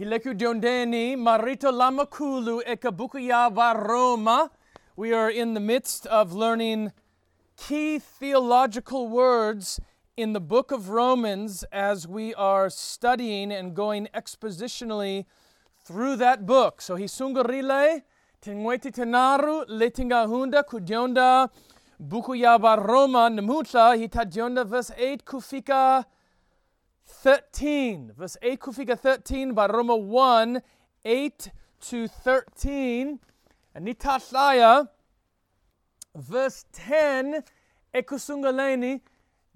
Hileku Diondeni, Marito Lamakulu, Ekabukuya Roma. We are in the midst of learning key theological words in the book of Romans as we are studying and going expositionally through that book. So hisungarile, tingweti tenaru, letinga hunda, kudionda, bukuyaba Roma, namutla, hitadionda verse 8, kufika 13. Verse 8 kufika 13 by Roma 1, 8 to 13. And nitatlaya, verse 10, ekusungaleni,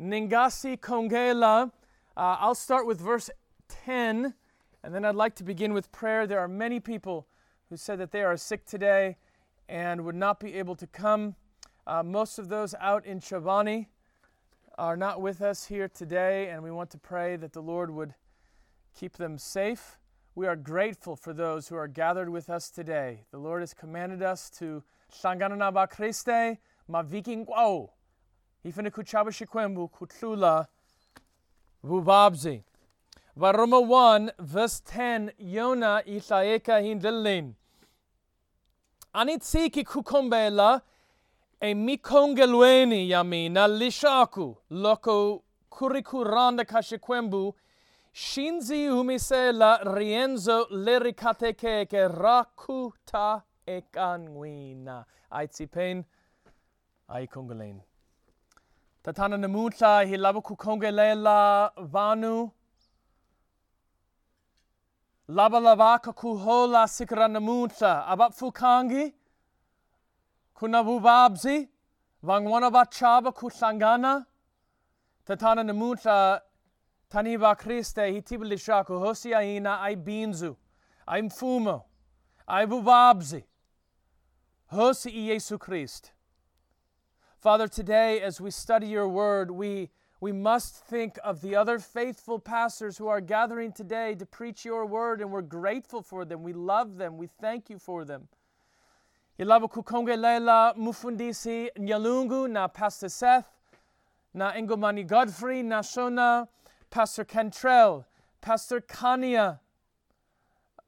ningasi kongela. Uh, I'll start with verse 10, and then I'd like to begin with prayer. There are many people who said that they are sick today and would not be able to come. Uh, most of those out in Chobani are not with us here today, and we want to pray that the Lord would keep them safe. We are grateful for those who are gathered with us today. The Lord has commanded us to Shanganana ba Christe, ma viking kwao. Ifene kuchaba shikwembu kutlula vubabzi. Varoma 1, verse 10, Yona itlaeka hindilin. Anitsiki kukombela, e mikongelweni yami na lishaku loko kurikuranda kashikwembu shinzi umisela rienzo lerikateke ke rakuta ekanwina aitzipen aikongelen tatana namutla hilabu kukongelela vanu. Laba lavaka kuhola sikra namutla abat fukangi kuna vubabzi vangwana bachaba kushangana tatana namutla taniba kriste hitibilishaku hosia ina ai binzu ai mfumo ai vubabzi hosi i. Jesu Christ Father today as we study your word we we must think of the other faithful pastors who are gathering today to preach your word and we're grateful for them. We love them. We thank you for them. Ilaba kukongelela mufundisi Nyalungu na Pastor Seth, na Engomani Godfrey, na Shona, Pastor Cantrell, Pastor Kania.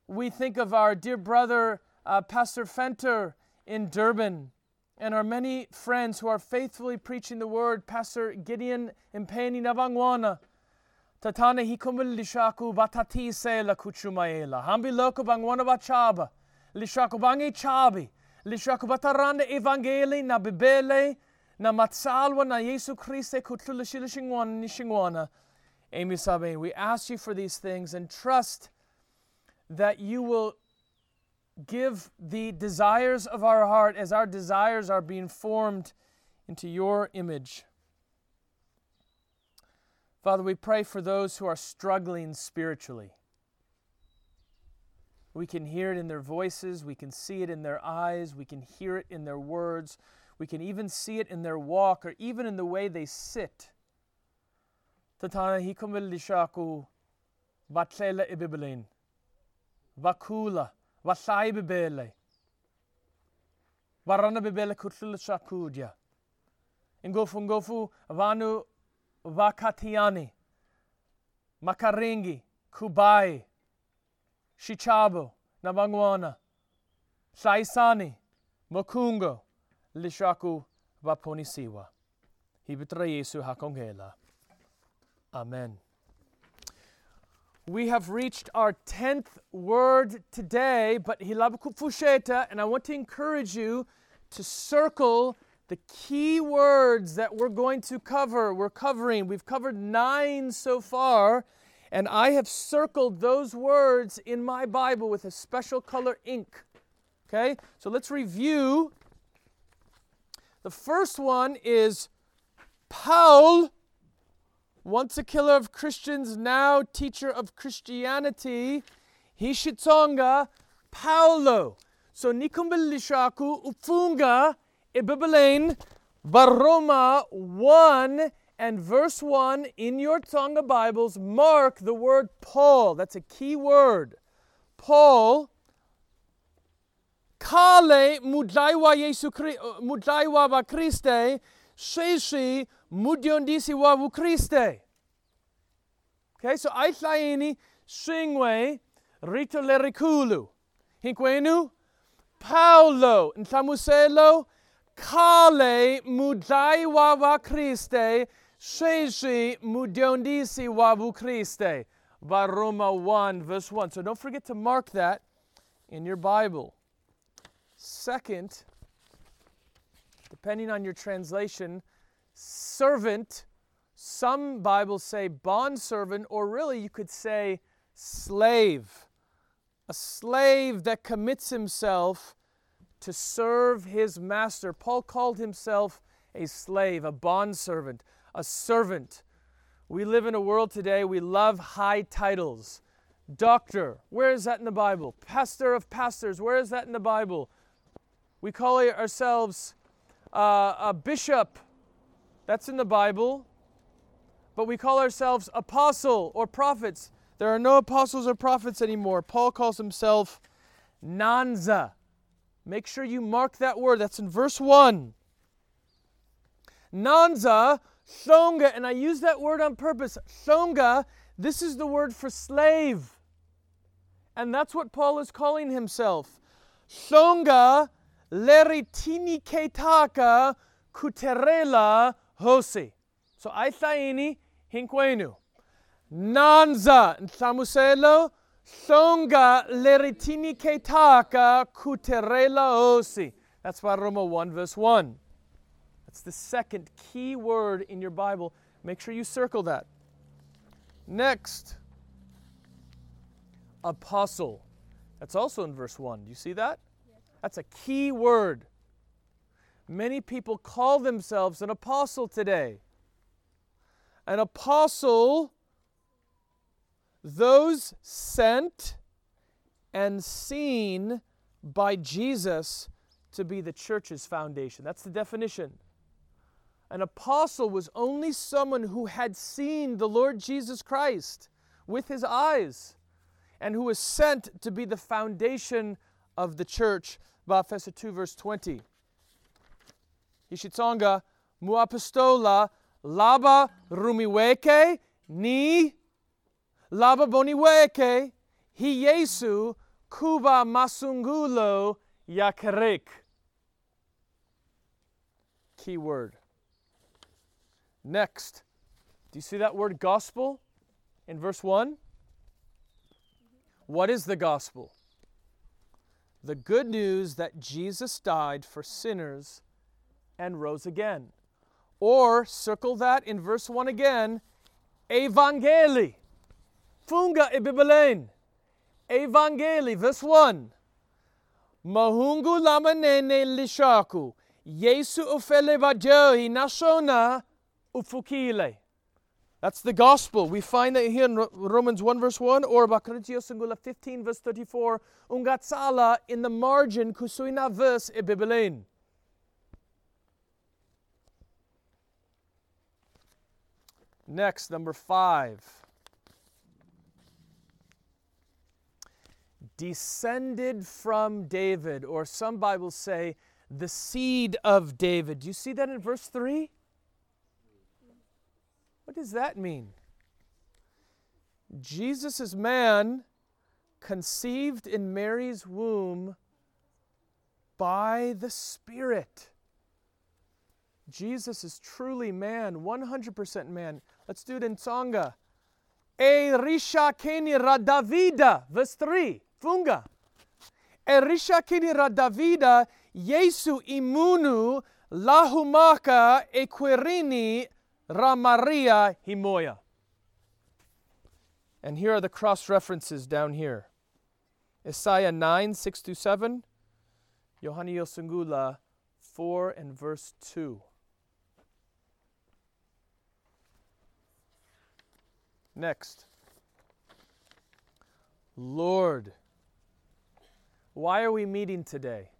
We think of our dear brother, uh, Pastor Fenter in Durban, and our many friends who are faithfully preaching the word, Pastor Gideon Impeni Nabangwana. Tatana hikumul lishaku batati se la kuchumaela. Hambi loko bangwana bachaba. Lishaku bangi chabi lishakubataranda evangeli na bibele na Yesu Christe kutlula shilishingwana nishingwana. Amy Sabe, we ask you for these things and trust that you will give the desires of our heart as our desires are being formed into your image. Father, we pray for those who are struggling spiritually. We can hear it in their voices. We can see it in their eyes. We can hear it in their words. We can even see it in their walk or even in the way they sit. Tatana hikumil lishaku batlela ibibelin. Vakula. Vasai bibele. Varana bibele kutlula shakudya. Ngofu ngofu vanu vakatiani. Makaringi. Kubai. Shichabo, Nabangwana, Saisani, Mokungo, Lishaku, Vaponisiwa. Hibitra Yesu Hakongela. Amen. We have reached our 10th word today, but Hilabukufusheta, and I want to encourage you to circle the key words that we're going to cover. We're covering, we've covered nine so far. And I have circled those words in my Bible with a special color ink. Okay? So let's review. The first one is Paul, once a killer of Christians, now teacher of Christianity. Hishitonga Paulo. So nikumbilishaku ufunga ibibelain baroma 1 and verse 1 in your Tonga Bibles, mark the word Paul. That's a key word. Paul. Kale mudlaiwa Yesu mudlaiwa ba Christe, sheshi mudiondisi wa Christe. Okay, so Aitlaini Shingway rito lerikulu. Hinkwenu, Paulo, nhlamuselo, kale mudlayi wa vakriste, sweswi mudyondzisi wa vukriste. By Roma 1, verse 1. So don't forget to mark that in your Bible. Second, depending on your translation, servant, some Bibles say bondservant, or really you could say slave. A slave that commits himself to serve his master. Paul called himself a slave, a bondservant, a servant. We live in a world today, we love high titles. Doctor, where is that in the Bible? Pastor of pastors, where is that in the Bible? We call ourselves uh, a bishop, that's in the Bible. But we call ourselves apostle or prophets. There are no apostles or prophets anymore. Paul calls himself Nanza. Make sure you mark that word. That's in verse 1. Nanza, Shonga, and I use that word on purpose. Shonga, this is the word for slave. And that's what Paul is calling himself. Shonga leritini ketaka kuterela hosi. So aithaini hinkwenu. Nanza nhlamuselo Shonga leritini ketaka kuterela hosi. That's by Roma 1 verse 1. That's the second key word in your Bible. Make sure you circle that. Next, apostle. That's also in verse 1. Do you see that? That's a key word. Many people call themselves an apostle today. An apostle, those sent and seen by Jesus to be the church's foundation. That's the definition. An apostle was only someone who had seen the Lord Jesus Christ with his eyes and who was sent to be the foundation of the church. Bafesa 2, verse 20. Ishitsonga, muapostola, laba rumiweke, ni laba boniweke, hi Yesu, kuba masungulo yakarek. Key word. Next, do you see that word gospel in verse 1? What is the gospel? The good news that Jesus died for sinners and rose again. Or circle that in verse 1 again, Evangeli. Funga ibibelen. Evangeli, verse 1. Mahungu lamanene lishaku. Yesu ufele vajohi nashona ufukile. That's the gospel. We find that here in Romans 1 verse 1 or Bakritios Singula 15 verse 34. Ungatsala in the margin kusuina verse e Bibelen. Next, number five. Descended from David, or some Bibles say the seed of David. Do you see that in verse 3? What does that mean? Jesus is man conceived in Mary's womb by the Spirit. Jesus is truly man, 100% man. Let's do it in Tsonga. E risha keni radavida, verse 3. Funga. E risha keni radavida, Yesu imunu lahumaka e quirini Ramaria Himoya. And here are the cross references down here Isaiah 9, 6 to 7, Yohani Yosungula 4 and verse 2. Next. Lord. Why are we meeting today?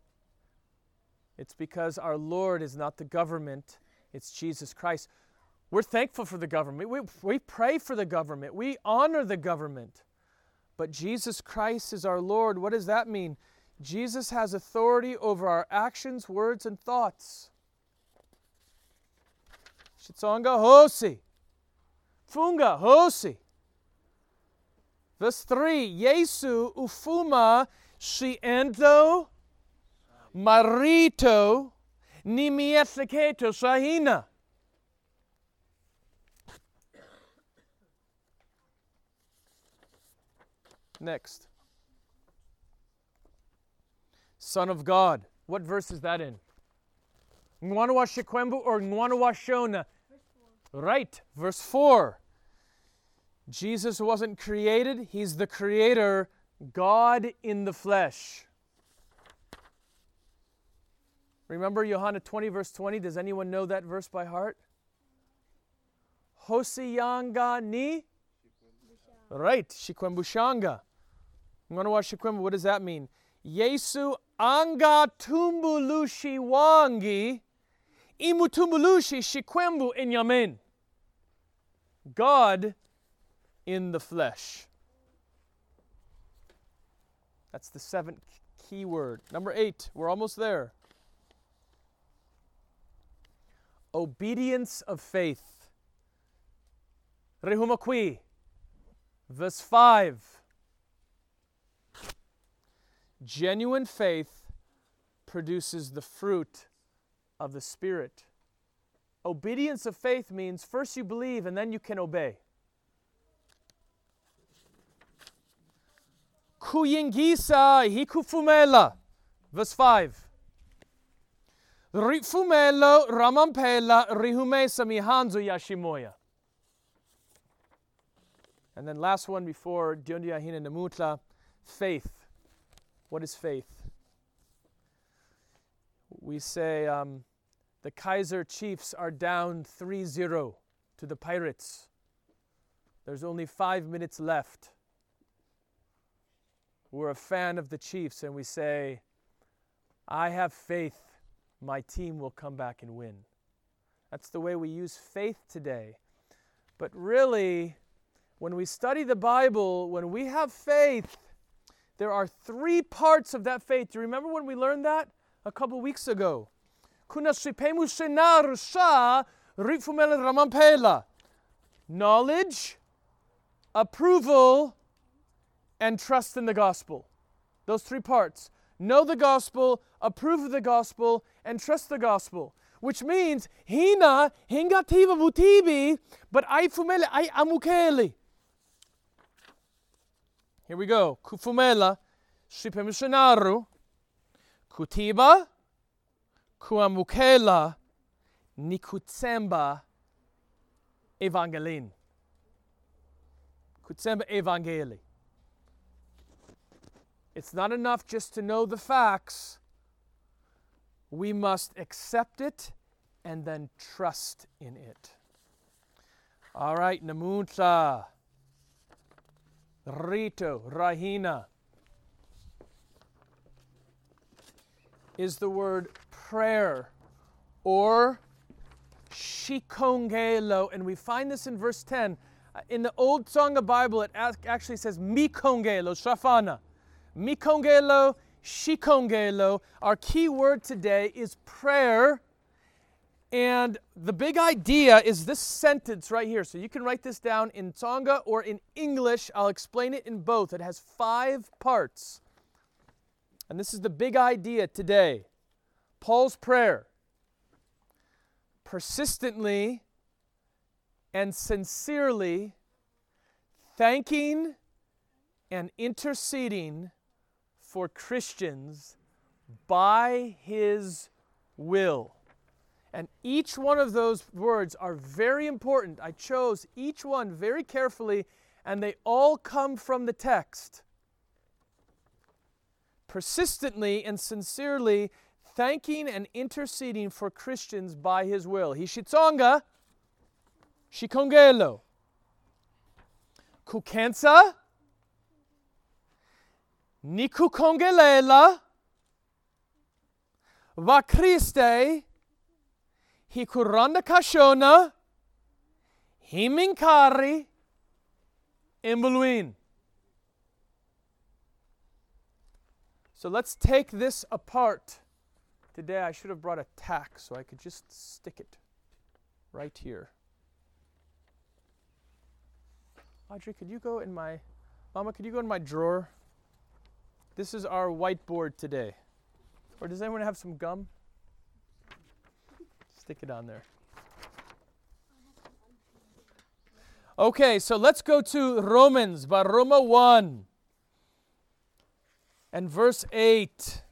It's because our Lord is not the government, it's Jesus Christ. We're thankful for the government. We, we pray for the government. We honor the government. But Jesus Christ is our Lord. What does that mean? Jesus has authority over our actions, words, and thoughts. Shitsonga hosi. Funga hosi. Verse 3 Yesu ufuma shiendo marito ni mietleketo Next. Son of God. What verse is that in? Ngwanawa Shekwembu or Ngwanawa Shona? Right, verse 4. Jesus wasn't created, He's the Creator, God in the flesh. Remember Johanna 20, verse 20? Does anyone know that verse by heart? Hosiyanga ni? Right, Shikwembushanga. Ngwanawa Shikwembu, what does that mean? Yesu anga tumbulushi wangi imutumbulushi shikwembu inyamin. God in the flesh. That's the seventh key word. Number eight, we're almost there. Obedience of faith. Rehumakwi, verse 5. Genuine faith produces the fruit of the Spirit. Obedience of faith means first you believe and then you can obey. Kuyingisa hikufumela. Verse 5. Rifumelo ramampela rihumesa mihanzo yashimoya. And then last one before Diondiahina Namutla, faith. What is faith? We say um, the Kaiser Chiefs are down 3 0 to the Pirates. There's only five minutes left. We're a fan of the Chiefs and we say, I have faith my team will come back and win. That's the way we use faith today. But really, when we study the Bible, when we have faith, there are three parts of that faith. Do you remember when we learned that a couple weeks ago? Knowledge, approval, and trust in the gospel. Those three parts. Know the gospel, approve of the gospel, and trust the gospel. Which means, hina hingativa vutibi, but ai fumele ai amukeli. Here we go. Kufumela, shipemishonaru, kutiba, kuamukela, nikutsemba, evangelin. Kutsemba evangeli. It's not enough just to know the facts. We must accept it and then trust in it. All right, Namunta. Rito, Rahina, is the word prayer or shikongelo. And we find this in verse 10. Uh, In the old Song of Bible, it ac- actually says mikongelo, shafana. Mikongelo, shikongelo. Our key word today is prayer. And the big idea is this sentence right here. So you can write this down in Tonga or in English. I'll explain it in both. It has five parts. And this is the big idea today Paul's prayer. Persistently and sincerely thanking and interceding for Christians by his will. And each one of those words are very important. I chose each one very carefully, and they all come from the text. Persistently and sincerely thanking and interceding for Christians by his will. Hishitsonga, shikongelo. Kukensa, nikukongelela, va Christe, hikuranda kashona, himinkari, imbuluin. So let's take this apart. Today I should have brought a tack so I could just stick it right here. Audrey, could you go in my Mama, could you go in my drawer? This is our whiteboard today. Or does anyone have some gum? Stick it on there. Okay, so let's go to Romans, by Roma 1 and verse 8.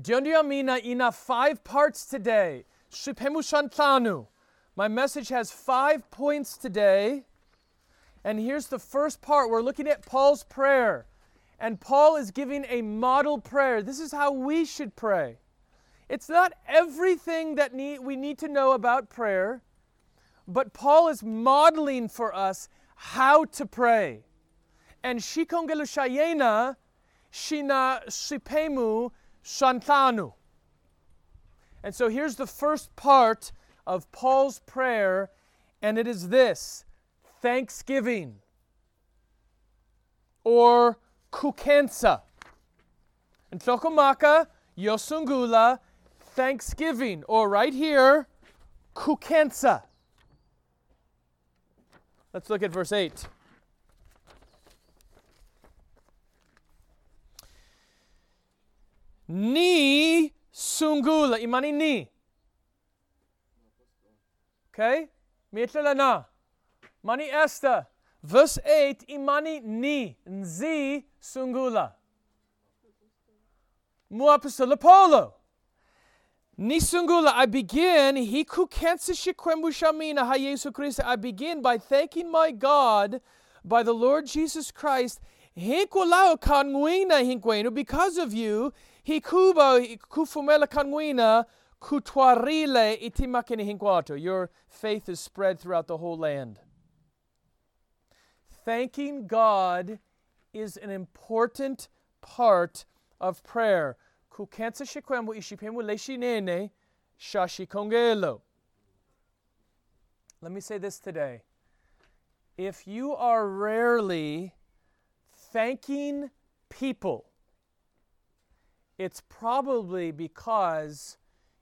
Diondiamina ina five parts today. Shipemu shantanu. My message has five points today. And here's the first part. We're looking at Paul's prayer. And Paul is giving a model prayer. This is how we should pray. It's not everything that need, we need to know about prayer, but Paul is modeling for us how to pray. And shikongelu shina shipemu shantanu. And so here's the first part of Paul's prayer, and it is this thanksgiving or kukensa. And Tokomaka, Yosungula, thanksgiving, or right here, kukensa. Let's look at verse 8. Ni sungula, imani ni. Okay? Mitlala na. Mani esta. Verse 8, imani ni, nzi sungula. Muapistula polo. Ni sungula, I begin, hi kukensa shikwembu shamina ha Yesu Christ. I begin by thanking my God by the Lord Jesus Christ. Hinkulao kanguina hinkwenu, because of you, hikuba kufumela kanguina kutwarile itimakini hinkwato. Your faith is spread throughout the whole land. Thanking God is an important part of prayer. Kukensa shikwembu ishipemu leshinene shashikongelo. Let me say this today. If you are rarely thanking people, it's probably because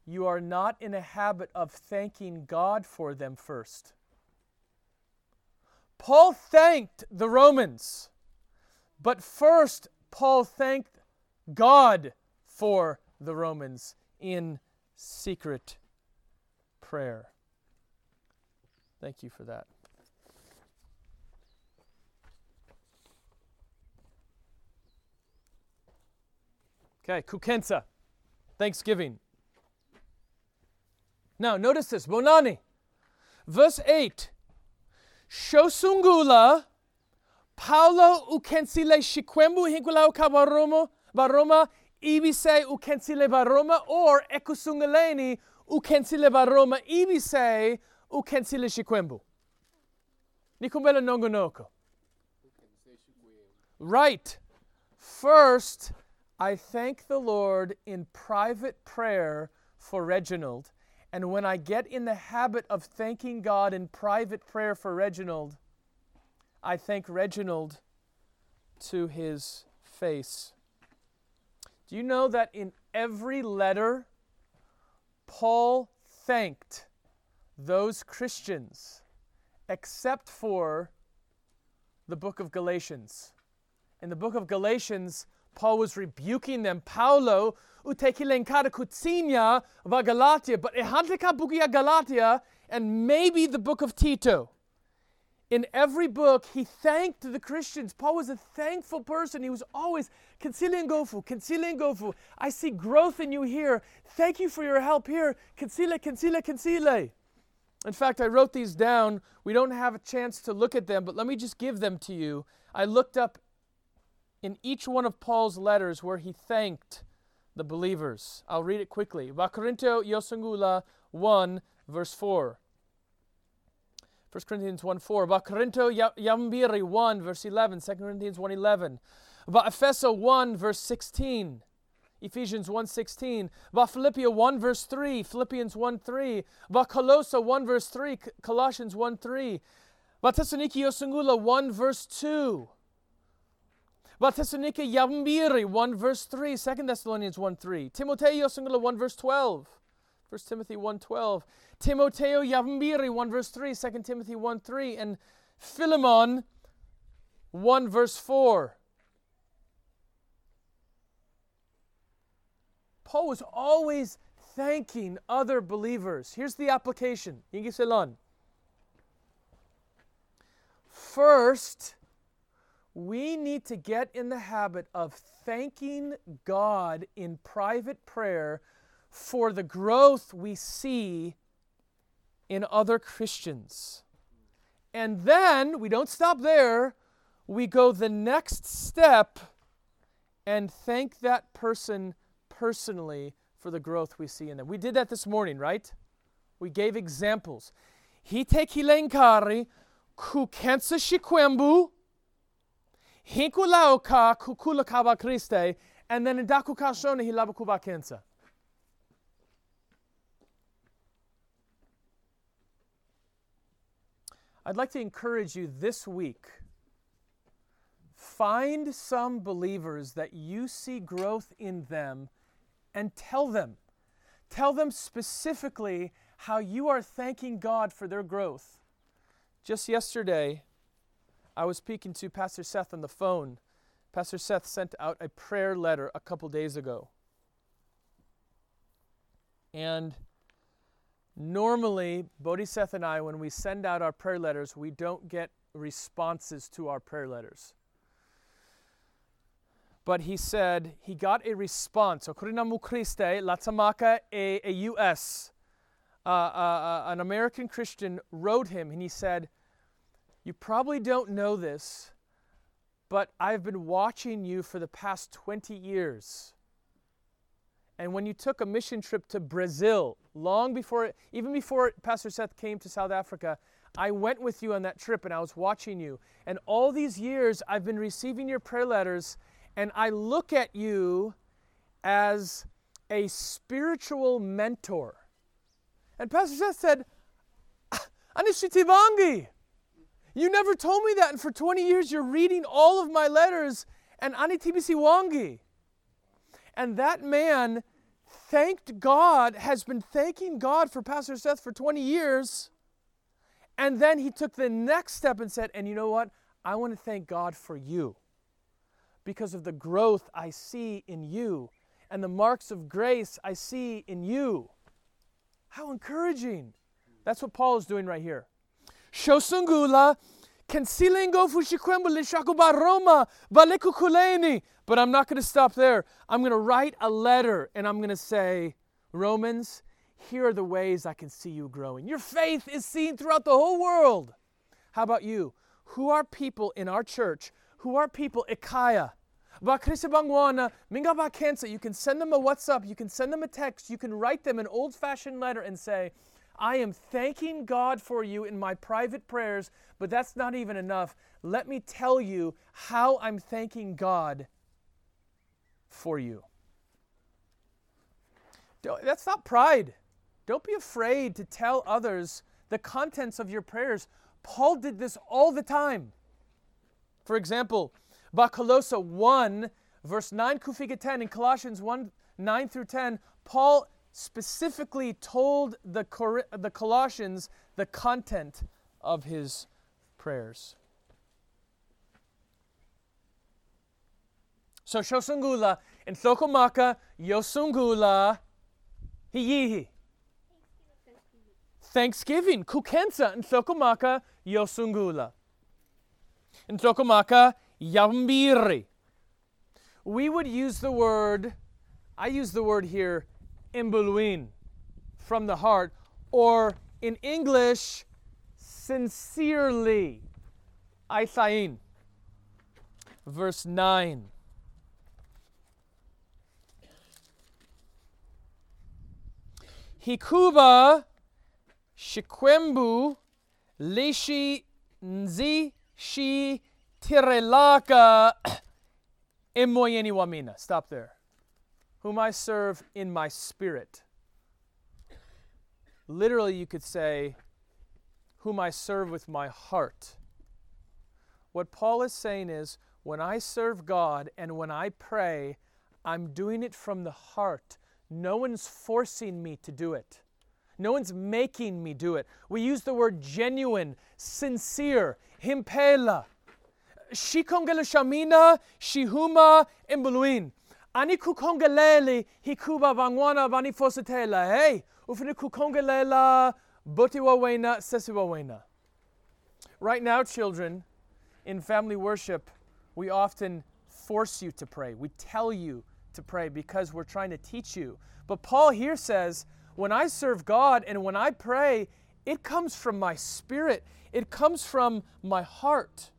you are not in a habit of thanking God for them first. Paul thanked the Romans, but first, Paul thanked God for the Romans in secret prayer. Thank you for that. Okay, kukensa, Thanksgiving. Now, notice this, Bonani. Verse 8. Shosungula, Paulo ukensile shikwembu hinkulao kabaromo, baroma, ibise ukensile baroma, or ekusungaleni ukensile baroma, ibise ukensile shikwembu. Nikumbela nongonoko. Right. First, I thank the Lord in private prayer for Reginald. And when I get in the habit of thanking God in private prayer for Reginald, I thank Reginald to his face. Do you know that in every letter, Paul thanked those Christians except for the book of Galatians? In the book of Galatians, Paul was rebuking them. Paulo utekilenkada kutsinya va Galatia, but ehantika bukia Galatia, and maybe the book of Tito. In every book, he thanked the Christians. Paul was a thankful person. He was always, Concilian Gofu, Concilian Gofu. I see growth in you here. Thank you for your help here. Concile, concile, concile. In fact, I wrote these down. We don't have a chance to look at them, but let me just give them to you. I looked up in each one of Paul's letters where he thanked the believers. I'll read it quickly. Vakorinto Yosungula 1, verse 4. 1 Corinthians 1 4. Vakorinto Yambiri 1, verse 11. 2 Corinthians 1 11. Epheso 1, verse 16. Ephesians 1 16. Philippia 1, verse 3. Philippians 1 3. Colossa 1, verse 3. Colossians 1 3. Thessaloniki Yosungula 1, verse 2. But Thessalonica Yambiri 1 verse 3, 2 Thessalonians 1 3. Timoteo Singula 1 verse 12. 1 Timothy 1 12. Timoteo Yambiri 1 verse 3, 2 Timothy 1 3. And Philemon 1 verse 4. Paul was always thanking other believers. Here's the application. First, we need to get in the habit of thanking God in private prayer for the growth we see in other Christians. And then we don't stop there, we go the next step and thank that person personally for the growth we see in them. We did that this morning, right? We gave examples. Hite kilenkari kukensa shikwembu hinkulauka kukula kaba Christe and then indaku kashona hilabakuba kensa. I'd like to encourage you this week find some believers that you see growth in them and tell them. Tell them specifically how you are thanking God for their growth. Just yesterday, I was speaking to Pastor Seth on the phone. Pastor Seth sent out a prayer letter a couple days ago. And Normally, Bodhiseth and I, when we send out our prayer letters, we don't get responses to our prayer letters. But he said he got a response. Okurinamu Christe, Latamaka, a, a U.S., uh, uh, uh, an American Christian wrote him and he said, You probably don't know this, but I've been watching you for the past 20 years. And when you took a mission trip to Brazil, long before, even before Pastor Seth came to South Africa, I went with you on that trip and I was watching you. And all these years, I've been receiving your prayer letters, and I look at you as a spiritual mentor. And Pastor Seth said, Anishitivangi, you never told me that. And for 20 years, you're reading all of my letters, and Anitibisi Wangi. And that man thanked God, has been thanking God for Pastor Seth for 20 years. And then he took the next step and said, And you know what? I want to thank God for you because of the growth I see in you and the marks of grace I see in you. How encouraging. That's what Paul is doing right here. Shosungula Consilengo fushikwembo lishakuba Roma balekukuleni. But I'm not going to stop there. I'm going to write a letter and I'm going to say, Romans, here are the ways I can see you growing. Your faith is seen throughout the whole world. How about you? Who are people in our church? Who are people Ikaya? You can send them a WhatsApp, you can send them a text, you can write them an old fashioned letter and say, I am thanking God for you in my private prayers, but that's not even enough. Let me tell you how I'm thanking God for you. Don't, that's not pride. Don't be afraid to tell others the contents of your prayers. Paul did this all the time. For example, Bakalosa 1, verse 9, Kufiga 10, in Colossians 1, 9 through 10, Paul specifically told the, Cor- the Colossians the content of his prayers. So Shosungula in Thokomaka Yosungula Hiyihi. Thanksgiving, Kukensa in Thokomaka Yosungula. In Thokomaka Yambiri. We would use the word, I use the word here, imbuluin, from the heart, or in English, sincerely. Aisain. Verse 9. Hikuba shikwembu lishi nzi shi tirelaka emoyeni wamina. Stop there whom I serve in my spirit. Literally, you could say, whom I serve with my heart. What Paul is saying is, when I serve God and when I pray, I'm doing it from the heart. No one's forcing me to do it. No one's making me do it. We use the word genuine, sincere, himpela. Shikongela shamina, shihuma, imbuluin. Ani kukongelele, hikuba bangwana bani fositela. Hey, ufini kukongelela, botiwa wena, sesiwa wena. Right now, children, in family worship, we often force you to pray. We tell you to pray because we're trying to teach you. But Paul here says, when I serve God and when I pray, it comes from my spirit, it comes from my heart.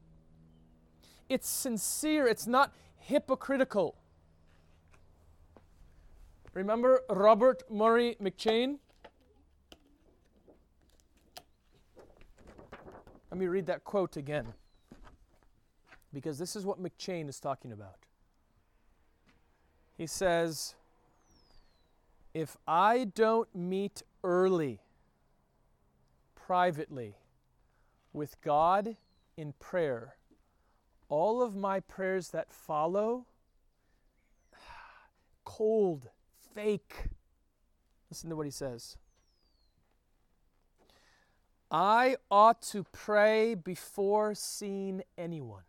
It's sincere, it's not hypocritical. Remember Robert Murray McCheyne? Let me read that quote again because this is what McCheyne is talking about. He says, If I don't meet early, privately, with God in prayer, all of my prayers that follow, cold, fake. Listen to what he says. I ought to pray before seeing anyone.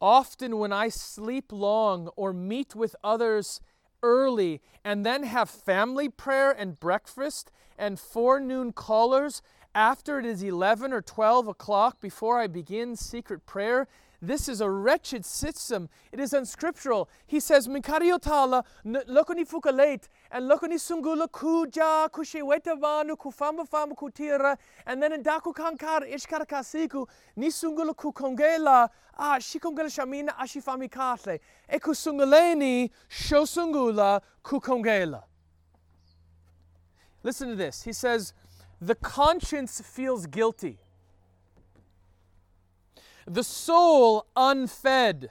Often, when I sleep long or meet with others early and then have family prayer and breakfast and forenoon callers after it is 11 or 12 o'clock before I begin secret prayer, this is a wretched system. It is unscriptural. He says, Mikariotala, lokoni fukalate, and lokoni sungula kuja, kushewetavanu, kufamba famba kutira, and then in daku kankar ishkarakasiku, ni sungula kukongela, ah, shikongela shamina ashifami kate, ekusunguleni shosungula kukongela. Listen to this. He says, the conscience feels guilty the soul unfed,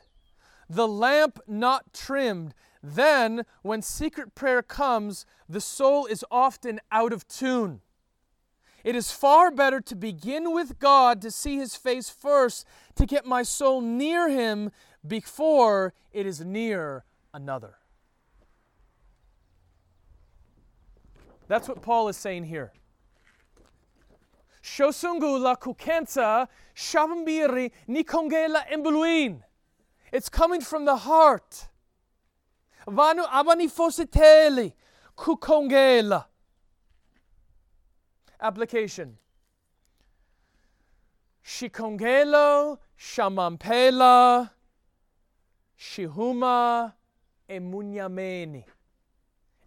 the lamp not trimmed. Then, when secret prayer comes, the soul is often out of tune. It is far better to begin with God to see His face first, to get my soul near Him before it is near another. That's what Paul is saying here. Shosungu la kukensa shabambiri nikongela embuluin. It's coming from the heart. Vanu abani fositeli kukongela. Application. Shikongelo shamampela shihuma emunyameni.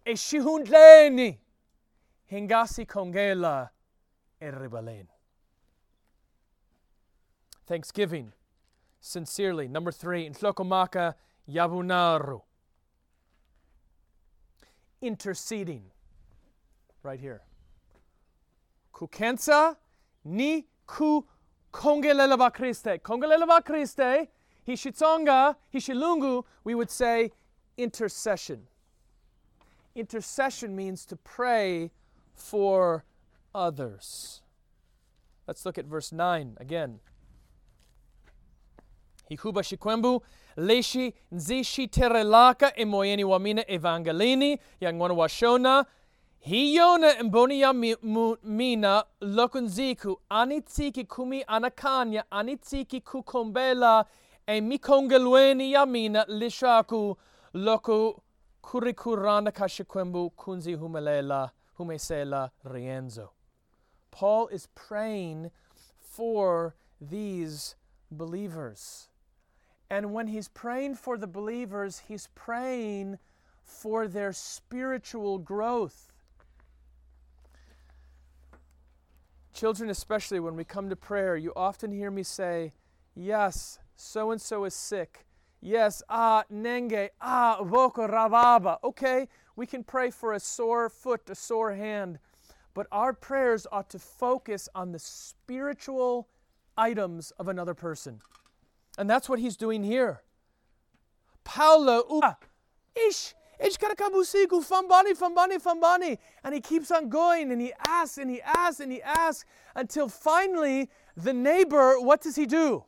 E shihundleni hingasi kongela Errebalen. Thanksgiving, sincerely. Number three, Ntlokomaka Yabunaru. Interceding, right here. Kukensa ni ku kongelelava Christe. Kongelelava Christe, hishitsonga, hishilungu, we would say intercession. Intercession means to pray for others. Let's look at verse 9 again. Hikuba shikwembu leshi nzishi terelaka emoyeni wamina evangelini yangwana washona hiyona mboni ya mina lokunziku anitsiki kumi anakanya anitsiki kukombela e mikongelweni yamina lishaku loku kurikurana kashikwembu kunzi humelela humesela rienzo. Paul is praying for these believers. And when he's praying for the believers, he's praying for their spiritual growth. Children, especially when we come to prayer, you often hear me say, Yes, so and so is sick. Yes, ah, nenge, ah, voko rababa. Okay, we can pray for a sore foot, a sore hand, but our prayers ought to focus on the spiritual items of another person. And that's what he's doing here. Paulo, uh, ish, ish karakabusiku, fambani, fambani, fambani. And he keeps on going and he asks and he asks and he asks until finally the neighbor, what does he do?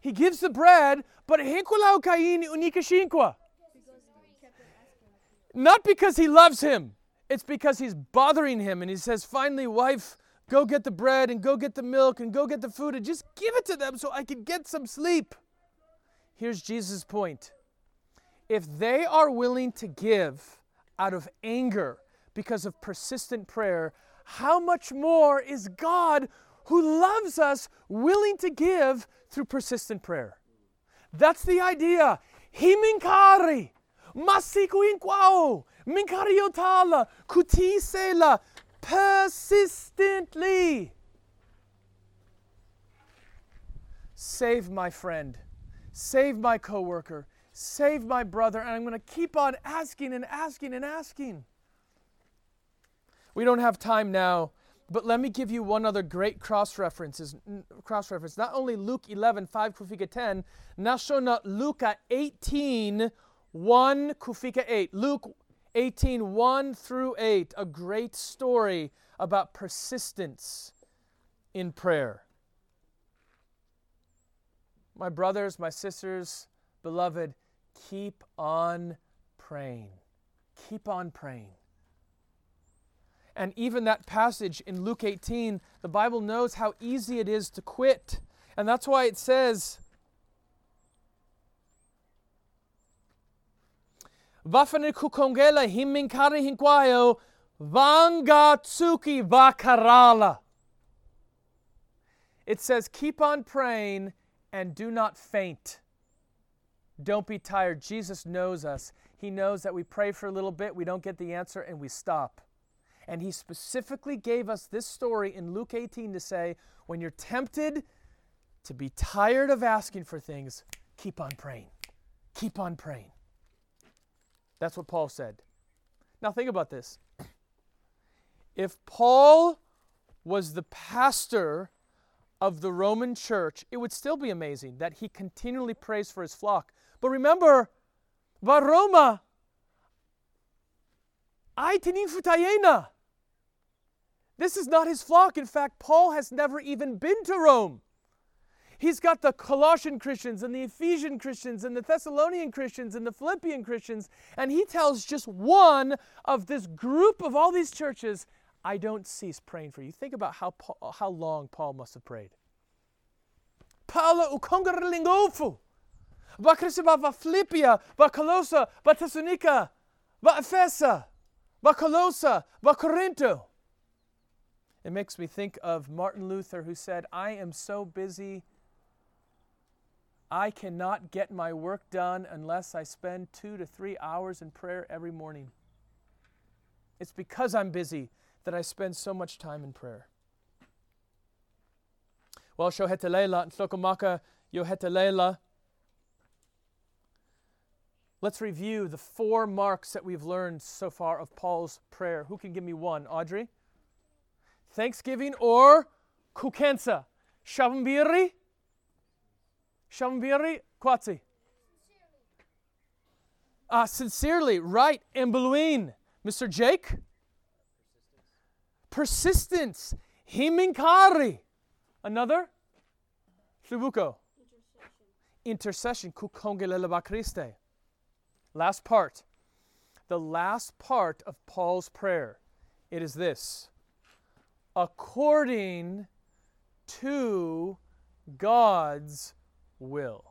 He gives the bread, but hinkulau kaini unika shinkwa. Not because he loves him. It's because he's bothering him and he says, Finally, wife, go get the bread and go get the milk and go get the food and just give it to them so I can get some sleep. Here's Jesus' point. If they are willing to give out of anger because of persistent prayer, how much more is God who loves us willing to give through persistent prayer? That's the idea. Himinkari, masiku inkwao, minkariotala, kutisela, persistently. Save my friend, save my coworker, save my brother, and I'm going to keep on asking and asking and asking. We don't have time now, but let me give you one other great cross references. Cross reference. Not only Luke 11, 5 kufika 10, nashona Luca 18, 1 kufika 8. Luke 18, 1 through 8, a great story about persistence in prayer. My brothers, my sisters, beloved, keep on praying. Keep on praying. And even that passage in Luke 18, the Bible knows how easy it is to quit. And that's why it says, Wafane kukongela himinkari hinkwayo vanga tsuki vakarala. It says, keep on praying and do not faint. Don't be tired. Jesus knows us. He knows that we pray for a little bit, we don't get the answer, and we stop. And he specifically gave us this story in Luke 18 to say, when you're tempted to be tired of asking for things, keep on praying. Keep on praying. That's what Paul said. Now, think about this. If Paul was the pastor of the Roman church, it would still be amazing that he continually prays for his flock. But remember, Varoma, ai futayena. This is not his flock. In fact, Paul has never even been to Rome. He's got the Colossian Christians and the Ephesian Christians and the Thessalonian Christians and the Philippian Christians, and he tells just one of this group of all these churches, I don't cease praying for you. Think about how, Paul, how long Paul must have prayed. Paula ukongarlingofu. Va Christova va Philippia, va Colossa, va Thessalonica, va Ephesus, va Colossa, va Corinto. It makes me think of Martin Luther who said, I am so busy I cannot get my work done unless I spend two to three hours in prayer every morning. It's because I'm busy that I spend so much time in prayer. Well, shohetelela ntlokomaka yohetelela. Let's review the four marks that we've learned so far of Paul's prayer. Who can give me one? Audrey? Thanksgiving or kukensa? Shavambiri? Shamviri Kwatsi. Uh, sincerely, right, and Beluin. Mr. Jake? Persistence. Himinkari. Another? Subuko. Intercession. Kukongelelebakriste. Last part. The last part of Paul's prayer. It is this. According to God's will.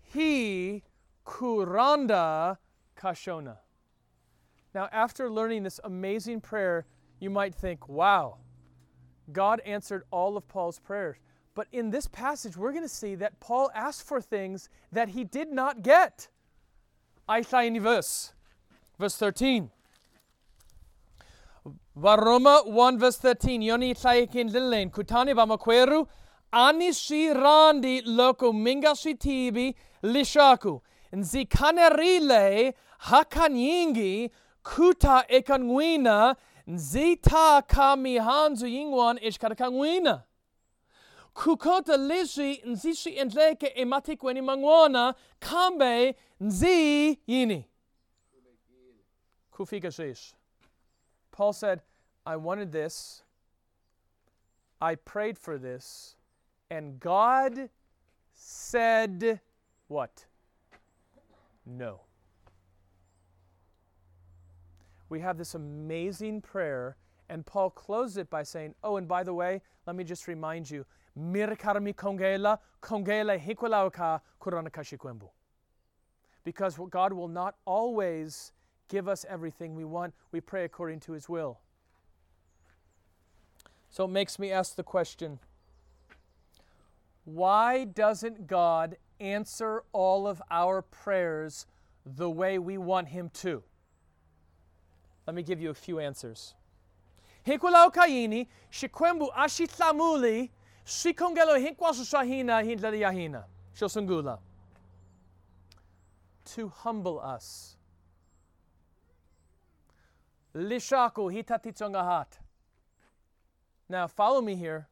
He kuranda kashona. Now, after learning this amazing prayer, you might think, wow, God answered all of Paul's prayers. But in this passage, we're going to see that Paul asked for things that he did not get. I in verse, verse 13. Varoma 1 verse 13. Yoni kin lilen kutani vamakweru ani si randi loko minga si tibi lishaku. Nzi kanerile hakanyingi kuta ekanwina nzita kami hanzu yingwan ishkarakangwina. Kukota lishi nzishi enleke ematikweni mangwana kambe nzi yini. Kufika shish. Paul said, I wanted this. I prayed for this. And God said, What? No. we have this amazing prayer, and Paul closes it by saying, Oh, and by the way, let me just remind you, Mirakarmi kongela, kongela hikwalauka kuranakashikwembu. Because God will not always give us everything we want. We pray according to his will. So it makes me ask the question why doesn't God answer all of our prayers the way we want Him to? Let me give you a few answers. Hikulau kaini, shikwembu ashitlamuli, shikongelo hinkwasu shahina hindlaliahina, shosungula. To humble us. Lishaku hitatitzongahat. Now, follow me here.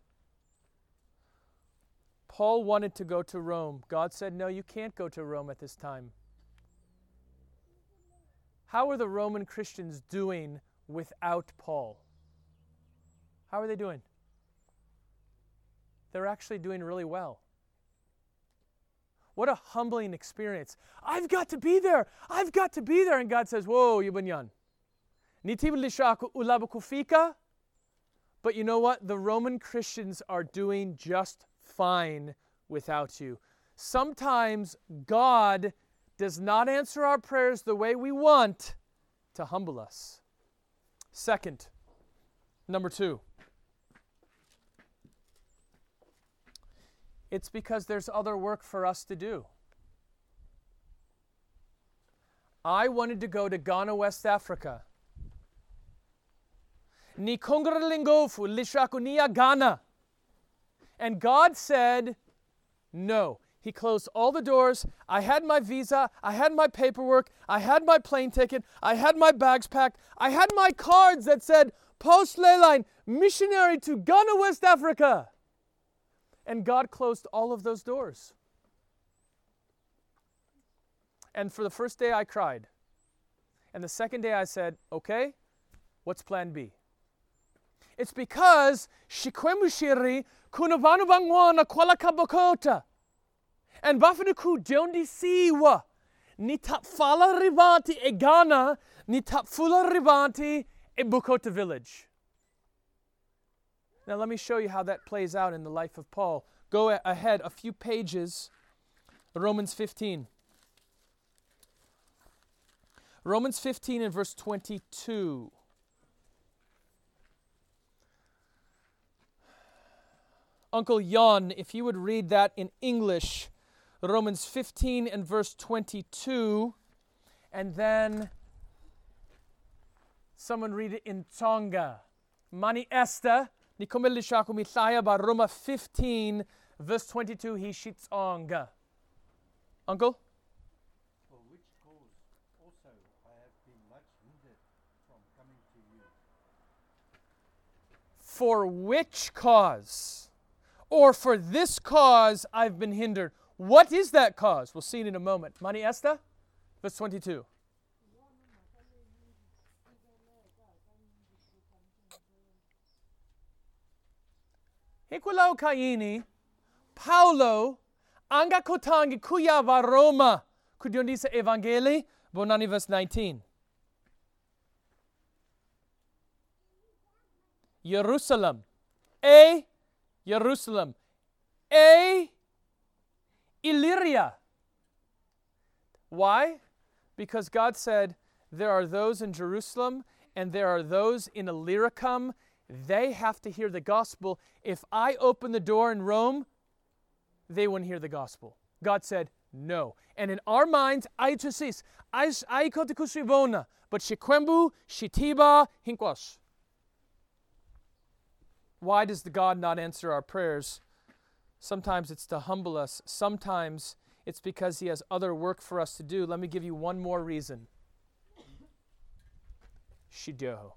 Paul wanted to go to Rome. God said, No, you can't go to Rome at this time. How are the Roman Christians doing without Paul? How are they doing? They're actually doing really well. What a humbling experience. I've got to be there. I've got to be there. And God says, Whoa, ulabukufika. But you know what? The Roman Christians are doing just fine without you. Sometimes God does not answer our prayers the way we want to humble us. Second, number two, it's because there's other work for us to do. I wanted to go to Ghana, West Africa. Ni kongralingofu lishakunia Ghana. And God said, no. He closed all the doors. I had my visa. I had my paperwork. I had my plane ticket. I had my bags packed. I had my cards that said, Post Leyline, missionary to Ghana, West Africa. And God closed all of those doors. And for the first day, I cried. And the second day, I said, okay, what's plan B? It's because Shikwemushiri kunavanu bangwana kwala kabokota. And bafanuku jondi siwa. Ni tapfala rivanti e Ghana, ni tapfula rivanti e Bukota village. Now let me show you how that plays out in the life of Paul. Go ahead a few pages. Romans 15. Romans 15 and verse 22. Uncle Jan, if you would read that in English, Romans 15 and verse 22, and then someone read it in Tonga. Mani Esther, Nikomeli Shaku Mithaya ba Roma 15, verse 22, he shits onga. Uncle? For which cause Or for this cause I've been hindered. What is that cause? We'll see it in a moment. Mani Esther, verse 22. Hikulau kaini, Paulo, anga kotangi kuya va Roma, kudiondisa evangeli, bonani verse 19. Jerusalem, a Jerusalem, a Illyria. Why? Because God said, There are those in Jerusalem and there are those in Illyricum. They have to hear the gospel. If I open the door in Rome, they wouldn't hear the gospel. God said, No. And in our minds, aitusis, aikotikusivona, but shikwembu, shitiba, hinkwash. Why does the God not answer our prayers? Sometimes it's to humble us. Sometimes it's because He has other work for us to do. Let me give you one more reason. Shidoho.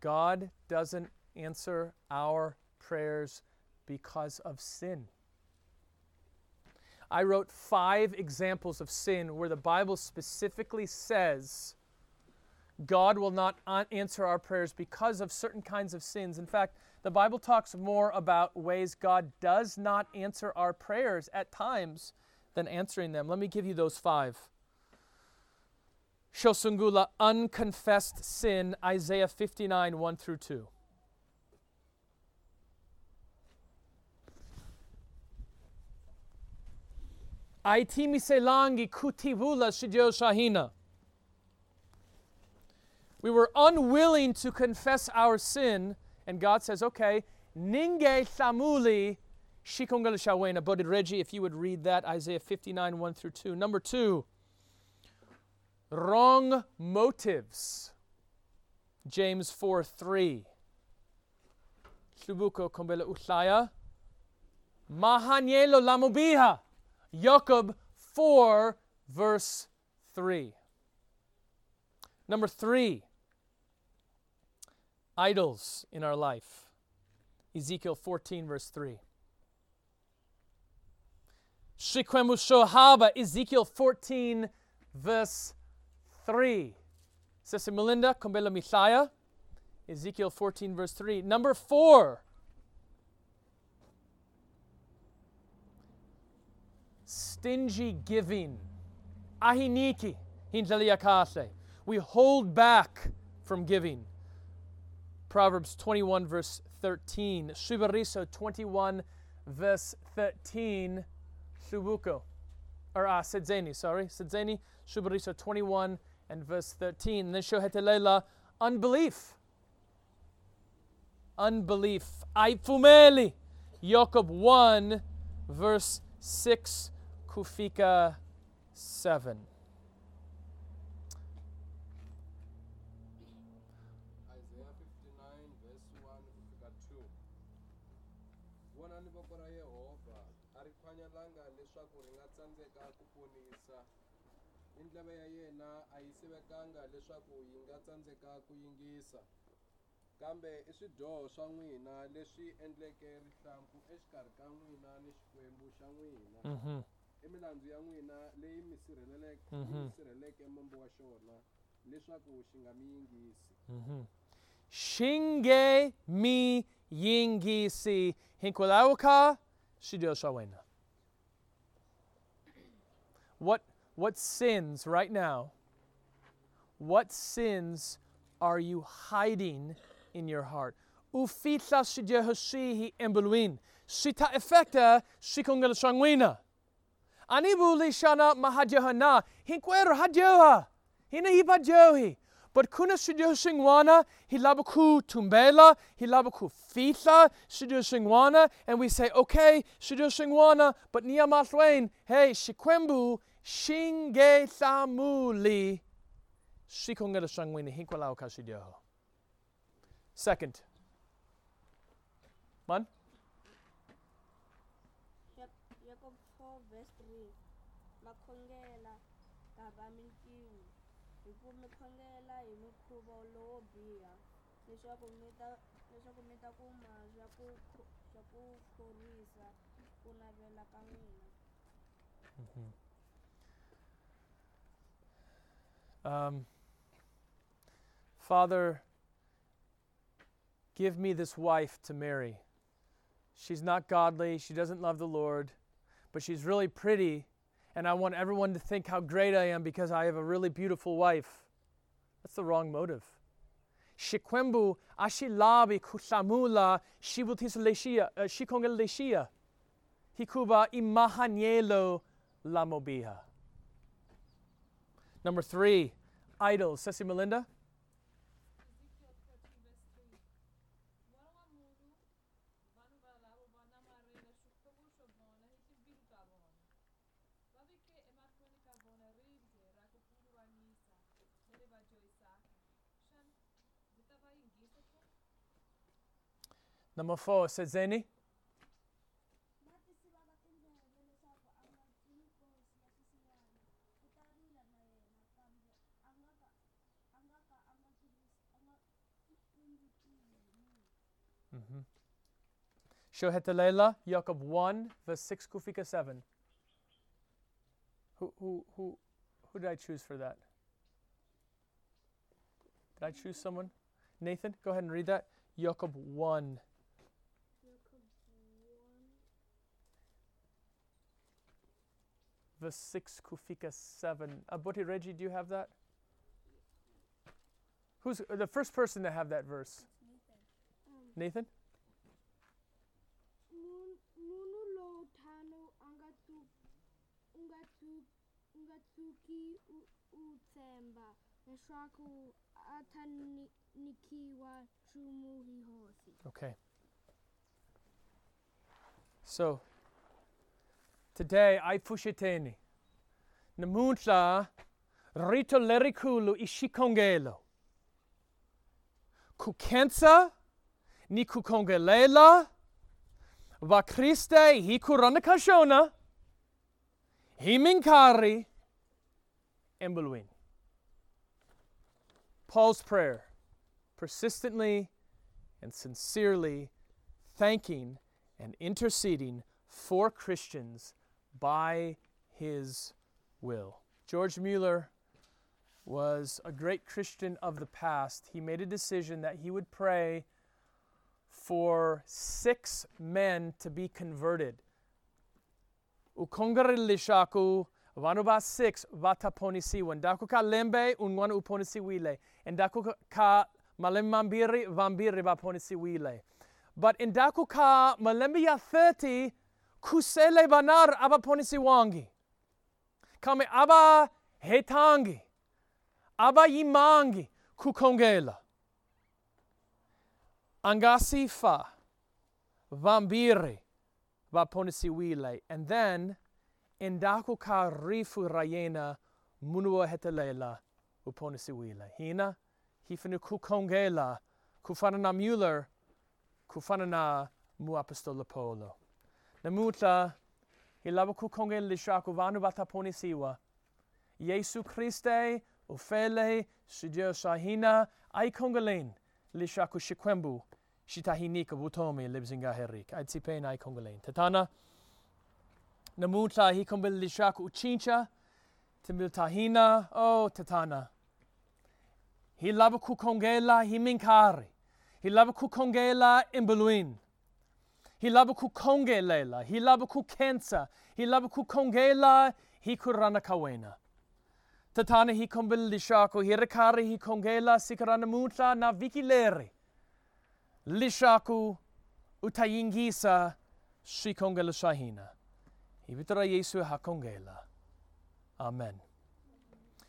God doesn't answer our prayers because of sin. I wrote five examples of sin where the Bible specifically says God will not answer our prayers because of certain kinds of sins. In fact, the Bible talks more about ways God does not answer our prayers at times than answering them. Let me give you those five. Shosungula unconfessed sin, Isaiah 59, 1 through 2. Aitimi selangi kutivula shidio shahina. We were unwilling to confess our sin, and God says, okay, ninge samuli shikongala shawena. But Reggie, if you would read that, Isaiah 59, 1 through 2. Number two, wrong motives. James 4 3. Subuko kombela uslaya. Mahanyelo lamubiha. Jacob 4 verse 3. Number three, idols in our life. Ezekiel 14 verse 3. Shikwemu shohaba, Ezekiel 14 verse 3. Sister Melinda, Kombela Mishaya, Ezekiel 14, verse 3. Number 4. Stingy giving. Ahiniki, hinjaliakase. We hold back from giving. Proverbs 21, verse 13. Shubariso 21, verse 13. Shubuko. Or uh, Sedzeni, sorry. Sedzeni, Shubariso 21 and verse 13. And then Shohetelela, unbelief. Unbelief. Aifumeli. Jacob 1, verse 6, Kufika 7. Isaiah 59 verse 1 kufika 2 vonani voko ra yehovha a ri khwanyalanga leswaku ri nga tsandzeka ku ponisa ni ndleve ya yena a yi sivekanga leswaku yi nga tsandzeka ku yingisa kambe i swidyoho swa n'wina leswi endleke rihlampfu exikarhi ka n'wina ni xikwembu xa n'wina Mm-hmm. i milandzu ya n'wina leyi mi sirheleleke Mhm. mi sirheleleke mombo wa xona leswaku xi nga mi yingisi Mm-hmm. Shinge mi yingisi hinkulauka shidio shawena. What what sins right now? What sins are you hiding in your heart? Ufita shidio hoshihi embuluin. Shita effecta shikungala shangwina. Anibuli shana mahajahana. Hinkwero hajoha. Hina hipa johi. But kuna shidio shingwana, hilabaku tumbela, hilabaku fitla, shidio shingwana, and we say, okay, shidio shingwana, but niyamaswain, hey, shikwembu, shinge samuli, shikongela shangwini, hinkwalao ka shidio. Second. Man? Jak- Jakob 4 verse 3 makhongela gava mintimu hi ku mi khongela mikhuva lowo biha leswaku mi ta leswaku mi ta kuma swa ku swa ku khorwisa ku navela ka n'wina Um, Father, give me this wife to marry. She's not godly, she doesn't love the Lord, but she's really pretty, and I want everyone to think how great I am because I have a really beautiful wife. That's the wrong motive. Shikwembu ashilabi kusamula shibutis leshia uh, shikongel leshia. Hikuba imahanyelo lamobiha. Number three, idols. Sissy Melinda? Ezekiel 14 verse 3 N'wana wa munhu vanhu valavo va namarhela xikwembu xo vona hi timbilu ta vona va veke emahlweni ka vona ribye ra ku pfuluvanyisa leri va joyisaka xana ndzi ta va yingisa ke Number four, Sezeni? matisivaka tindleve leswaku a nga ncini nkosi ya xisiyana u ta rila na yena kambe a nga ka a nga ka a nga tivisi a nga tsundzukiwi hi munhu Mm-hmm. Shohetelela, Jacob 1, verse 6, Kufika 7. Who, who, who, who did I choose for that? Did I choose someone? Nathan, go ahead and read that. Jacob 1. Jacob 1 verse 6, Kufika 7. Aboti Reggie, do you have that? Who's the first person to have that verse? Nathan? Okay. So, today I pusheteni. Namunta rito lerikulu ishikongelo. Kukensa ni kukongelela va Kriste hi kurana kashona himinkari embulwin. Paul's prayer, persistently and sincerely thanking and interceding for Christians by his will. George Mueller was a great Christian of the past. He made a decision that he would pray for six men to be converted. Ukongarilishaku vanuba six vataponisi wandaku ka lembe unwan uponisi wile endaku ka malemmambiri vambiri vaponisi wile but endaku ka ya 30 kusele banar aba ponisi wangi. Kame aba hetangi aba yimangi kukongela angasifa vambiri vaponisi wile. And then endaku ka rifu rayena munua hetelela uponisi wile. Hina hifinu kukongela kufana na Mueller kufana na mu apostola Paulo. Namutla hilaba kukongela lishaku vanu vataponisiwa. Yesu Kriste ufele sudio sahina ai kongelen lishaku shikwembu shitahinika butomi libzinga herik. Ai tsipen ai kongelen tatana namutla hi kombel lishaku uchincha timbil tahina. Oh tatana hi lava kukongela hi minkari hi lava kukongela imbuluin hi lava kukongelela hi lava kukensa hi lava kukongela hi kurana kawena tatana hi kombel lishaku hi rekari hi kongela. Sikarana mutla na vikileri lishaku utayingisa shikongela shahina. Hi vitara yesu hakongela amen.